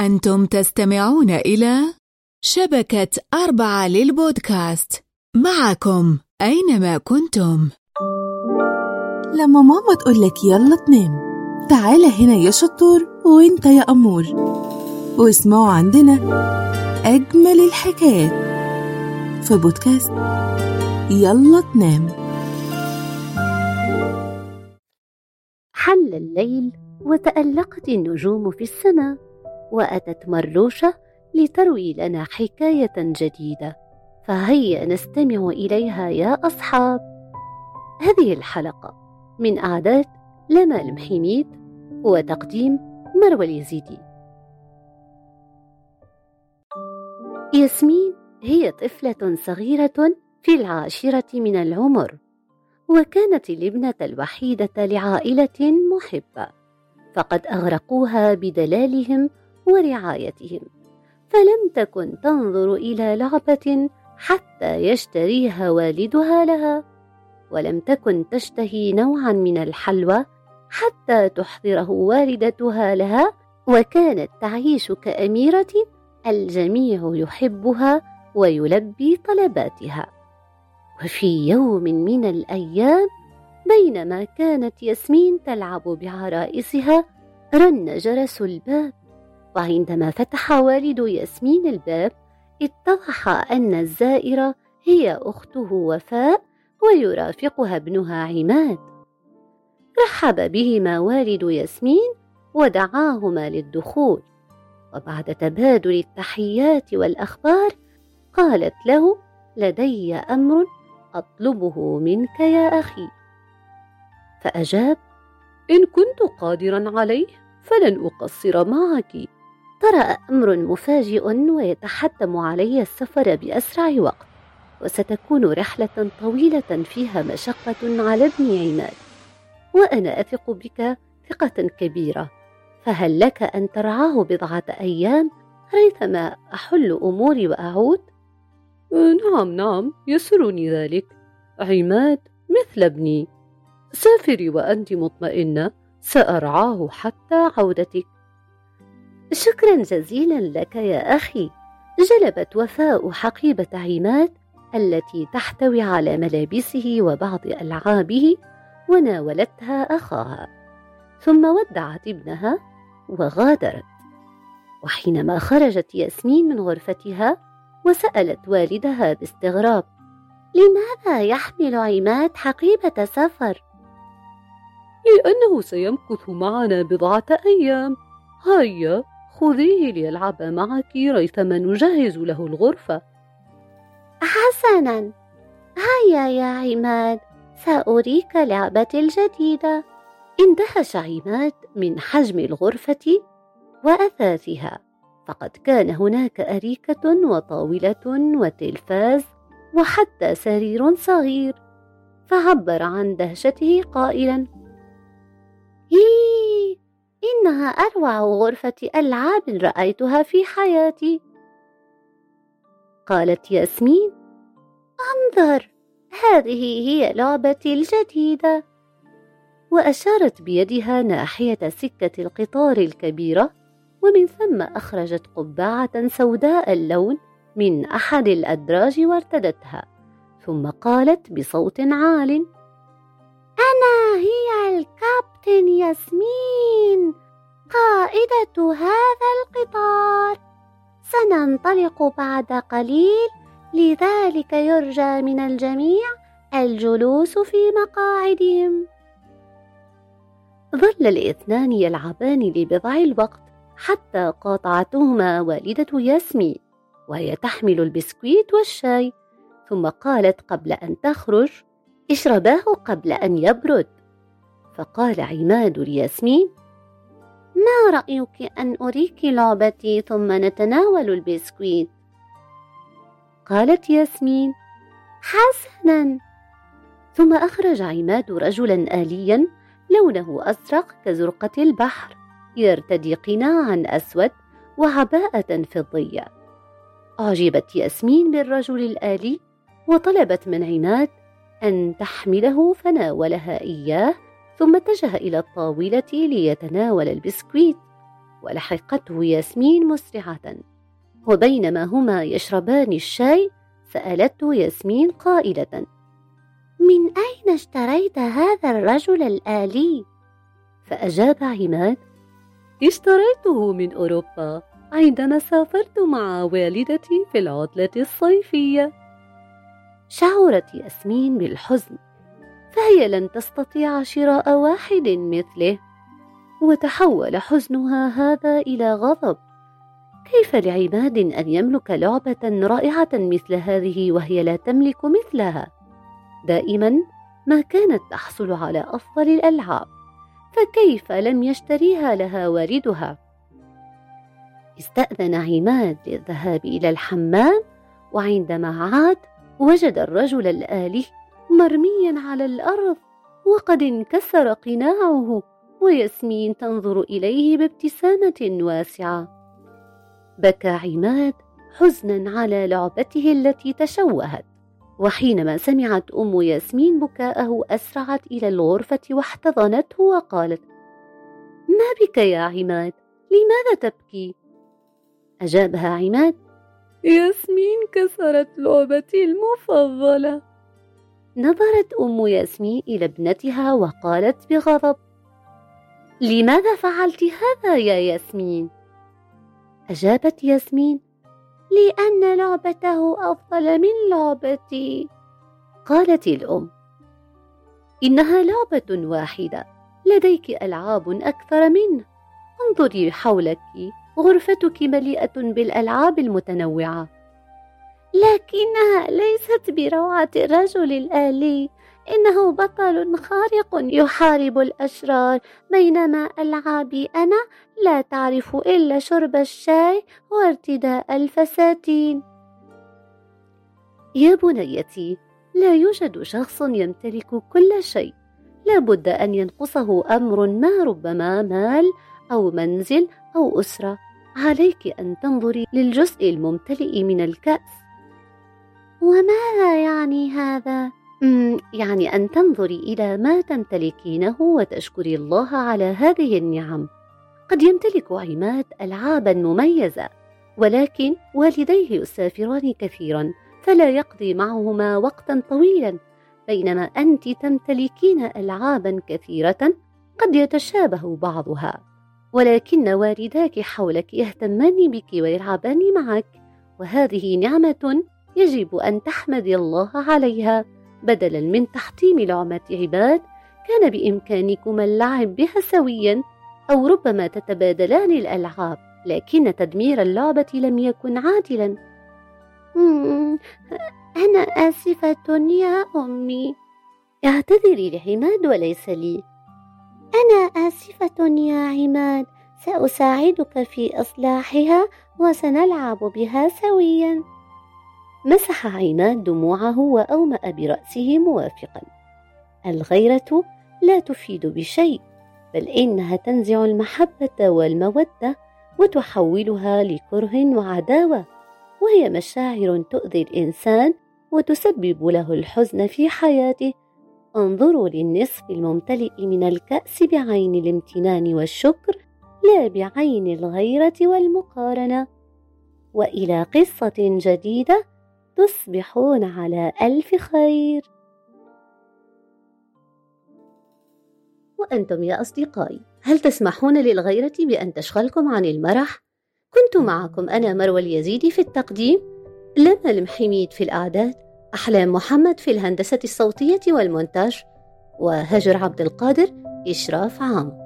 أنتم تستمعون إلى شبكة أربعة للبودكاست. معكم أينما كنتم. لما ماما تقولك يلا تنام تعال هنا يا شطور وإنت يا أمور. واسمعوا عندنا أجمل الحكايات في بودكاست يلا تنام. حل الليل وتألقت النجوم في السماء. وأتت مروشة لتروي لنا حكاية جديدة. فهيا نستمع إليها يا أصحاب. هذه الحلقة من أعداد لما المحيميد وتقديم مروى اليزيدي. ياسمين هي طفلة صغيرة في العاشرة من العمر وكانت الابنة الوحيدة لعائلة محبة فقد أغرقوها بدلالهم ورعايتهم. فلم تكن تنظر إلى لعبة حتى يشتريها والدها لها ولم تكن تشتهي نوعا من الحلوى حتى تحضره والدتها لها وكانت تعيش كأميرة الجميع يحبها ويلبي طلباتها. وفي يوم من الأيام بينما كانت ياسمين تلعب بعرائسها رن جرس الباب وعندما فتح والد ياسمين الباب اتضح أن الزائرة هي أخته وفاء ويرافقها ابنها عماد. رحب بهما والد ياسمين ودعاهما للدخول وبعد تبادل التحيات والأخبار قالت له لدي أمر أطلبه منك يا أخي. فأجاب إن كنت قادرا عليه فلن أقصر معك. طرأ أمر مفاجئ ويتحتم علي السفر بأسرع وقت وستكون رحلة طويلة فيها مشقة على ابن عماد. وأنا أثق بك ثقة كبيرة فهل لك أن ترعاه بضعة أيام ريثما أحل أموري وأعود؟ نعم نعم يسرني ذلك. عماد مثل ابني. سافري وأنت مطمئنة سأرعاه حتى عودتك. شكرا جزيلا لك يا أخي. جلبت وفاء حقيبة عماد التي تحتوي على ملابسه وبعض ألعابه وناولتها أخاها ثم ودعت ابنها وغادرت. وحينما خرجت ياسمين من غرفتها وسألت والدها باستغراب لماذا يحمل عماد حقيبة سفر؟ لأنه سيمكث معنا بضعة أيام. هيا. خذيه ليلعب معك ريثما نجهز له الغرفة. حسنا. هيا يا عماد سأريك لعبتي الجديدة. اندهش عماد من حجم الغرفة وأثاثها فقد كان هناك أريكة وطاولة وتلفاز وحتى سرير صغير فعبر عن دهشته قائلا هي إنها أروع غرفة ألعاب رأيتها في حياتي. قالت ياسمين أنظر هذه هي لعبتي الجديدة. وأشارت بيدها ناحية سكة القطار الكبيرة ومن ثم أخرجت قبعة سوداء اللون من أحد الأدراج وارتدتها ثم قالت بصوت عال أنا هي الكابتن ياسمين قائدة هذا القطار. سننطلق بعد قليل لذلك يرجى من الجميع الجلوس في مقاعدهم. ظل الاثنان يلعبان لبضع الوقت حتى قاطعتهما والدة ياسمين وهي تحمل البسكويت والشاي. ثم قالت قبل أن تخرج اشرباه قبل أن يبرد. فقال عماد لياسمين ما رأيك أن أريك لعبتي ثم نتناول البسكويت؟ قالت ياسمين حسنا. ثم أخرج عماد رجلا آليا لونه أزرق كزرقة البحر يرتدي قناعا أسود وعباءة فضية. أعجبت ياسمين بالرجل الآلي وطلبت من عماد أن تحمله فناولها إياه ثم اتجه إلى الطاولة ليتناول البسكويت ولحقته ياسمين مسرعة وبينما هما يشربان الشاي سألته ياسمين قائلة من أين اشتريت هذا الرجل الآلي؟ فأجاب عماد اشتريته من أوروبا عندما سافرت مع والدتي في العطلة الصيفية شعرت ياسمين بالحزن فهي لن تستطيع شراء واحد مثله. وتحول حزنها هذا إلى غضب. كيف لعماد أن يملك لعبة رائعة مثل هذه وهي لا تملك مثلها؟ دائما ما كانت تحصل على أفضل الألعاب فكيف لم يشتريها لها والدها؟ استأذن عماد للذهاب إلى الحمام وعندما عاد وجد الرجل الآلي مرميا على الأرض وقد انكسر قناعه وياسمين تنظر إليه بابتسامة واسعة. بكى عماد حزنا على لعبته التي تشوهت وحينما سمعت أم ياسمين بكاءه أسرعت إلى الغرفة واحتضنته وقالت ما بك يا عماد؟ لماذا تبكي؟ أجابها عماد ياسمين كسرت لعبتي المفضلة. نظرت أم ياسمين إلى ابنتها وقالت بغضب لماذا فعلت هذا يا ياسمين؟ أجابت ياسمين لأن لعبته أفضل من لعبتي. قالت الأم إنها لعبة واحدة لديك ألعاب أكثر منه انظري حولك. غرفتك مليئة بالألعاب المتنوعة. لكنها ليست بروعة الرجل الآلي. إنه بطل خارق يحارب الأشرار. بينما ألعابي أنا لا تعرف إلا شرب الشاي وارتداء الفساتين. يا بنيتي لا يوجد شخص يمتلك كل شيء. لابد أن ينقصه أمر ما ربما مال أو منزل أو أسرة عليك أن تنظري للجزء الممتلئ من الكأس. وماذا يعني هذا؟ يعني أن تنظري إلى ما تمتلكينه وتشكري الله على هذه النعم. قد يمتلك عماد ألعابا مميزة ولكن والديه يسافران كثيرا فلا يقضي معهما وقتا طويلا. بينما أنت تمتلكين ألعابا كثيرة قد يتشابه بعضها. ولكن والداك حولك يهتمان بك ويلعبان معك وهذه نعمة يجب أن تحمدي الله عليها. بدلا من تحطيم لعمة عباد كان بإمكانكما اللعب بها سويا أو ربما تتبادلان الألعاب لكن تدمير اللعبة لم يكن عادلا. أنا آسفة يا أمي. اعتذري لعماد وليس لي. أنا آسفة يا عماد سأساعدك في إصلاحها وسنلعب بها سويا. مسح عماد دموعه وأومأ برأسه موافقا. الغيرة لا تفيد بشيء بل إنها تنزع المحبة والمودة وتحولها لكره وعداوة وهي مشاعر تؤذي الإنسان وتسبب له الحزن في حياته. انظروا للنصف الممتلئ من الكأس بعين الامتنان والشكر لا بعين الغيرة والمقارنة. وإلى قصة جديدة تصبحون على ألف خير. وأنتم يا أصدقائي هل تسمحون للغيرة بأن تشغلكم عن المرح؟ كنت معكم أنا مروى اليزيدي في التقديم لنا المحميد في الأعداد. أحلام محمد في الهندسة الصوتية والمونتاج وهجر عبد القادر إشراف عام.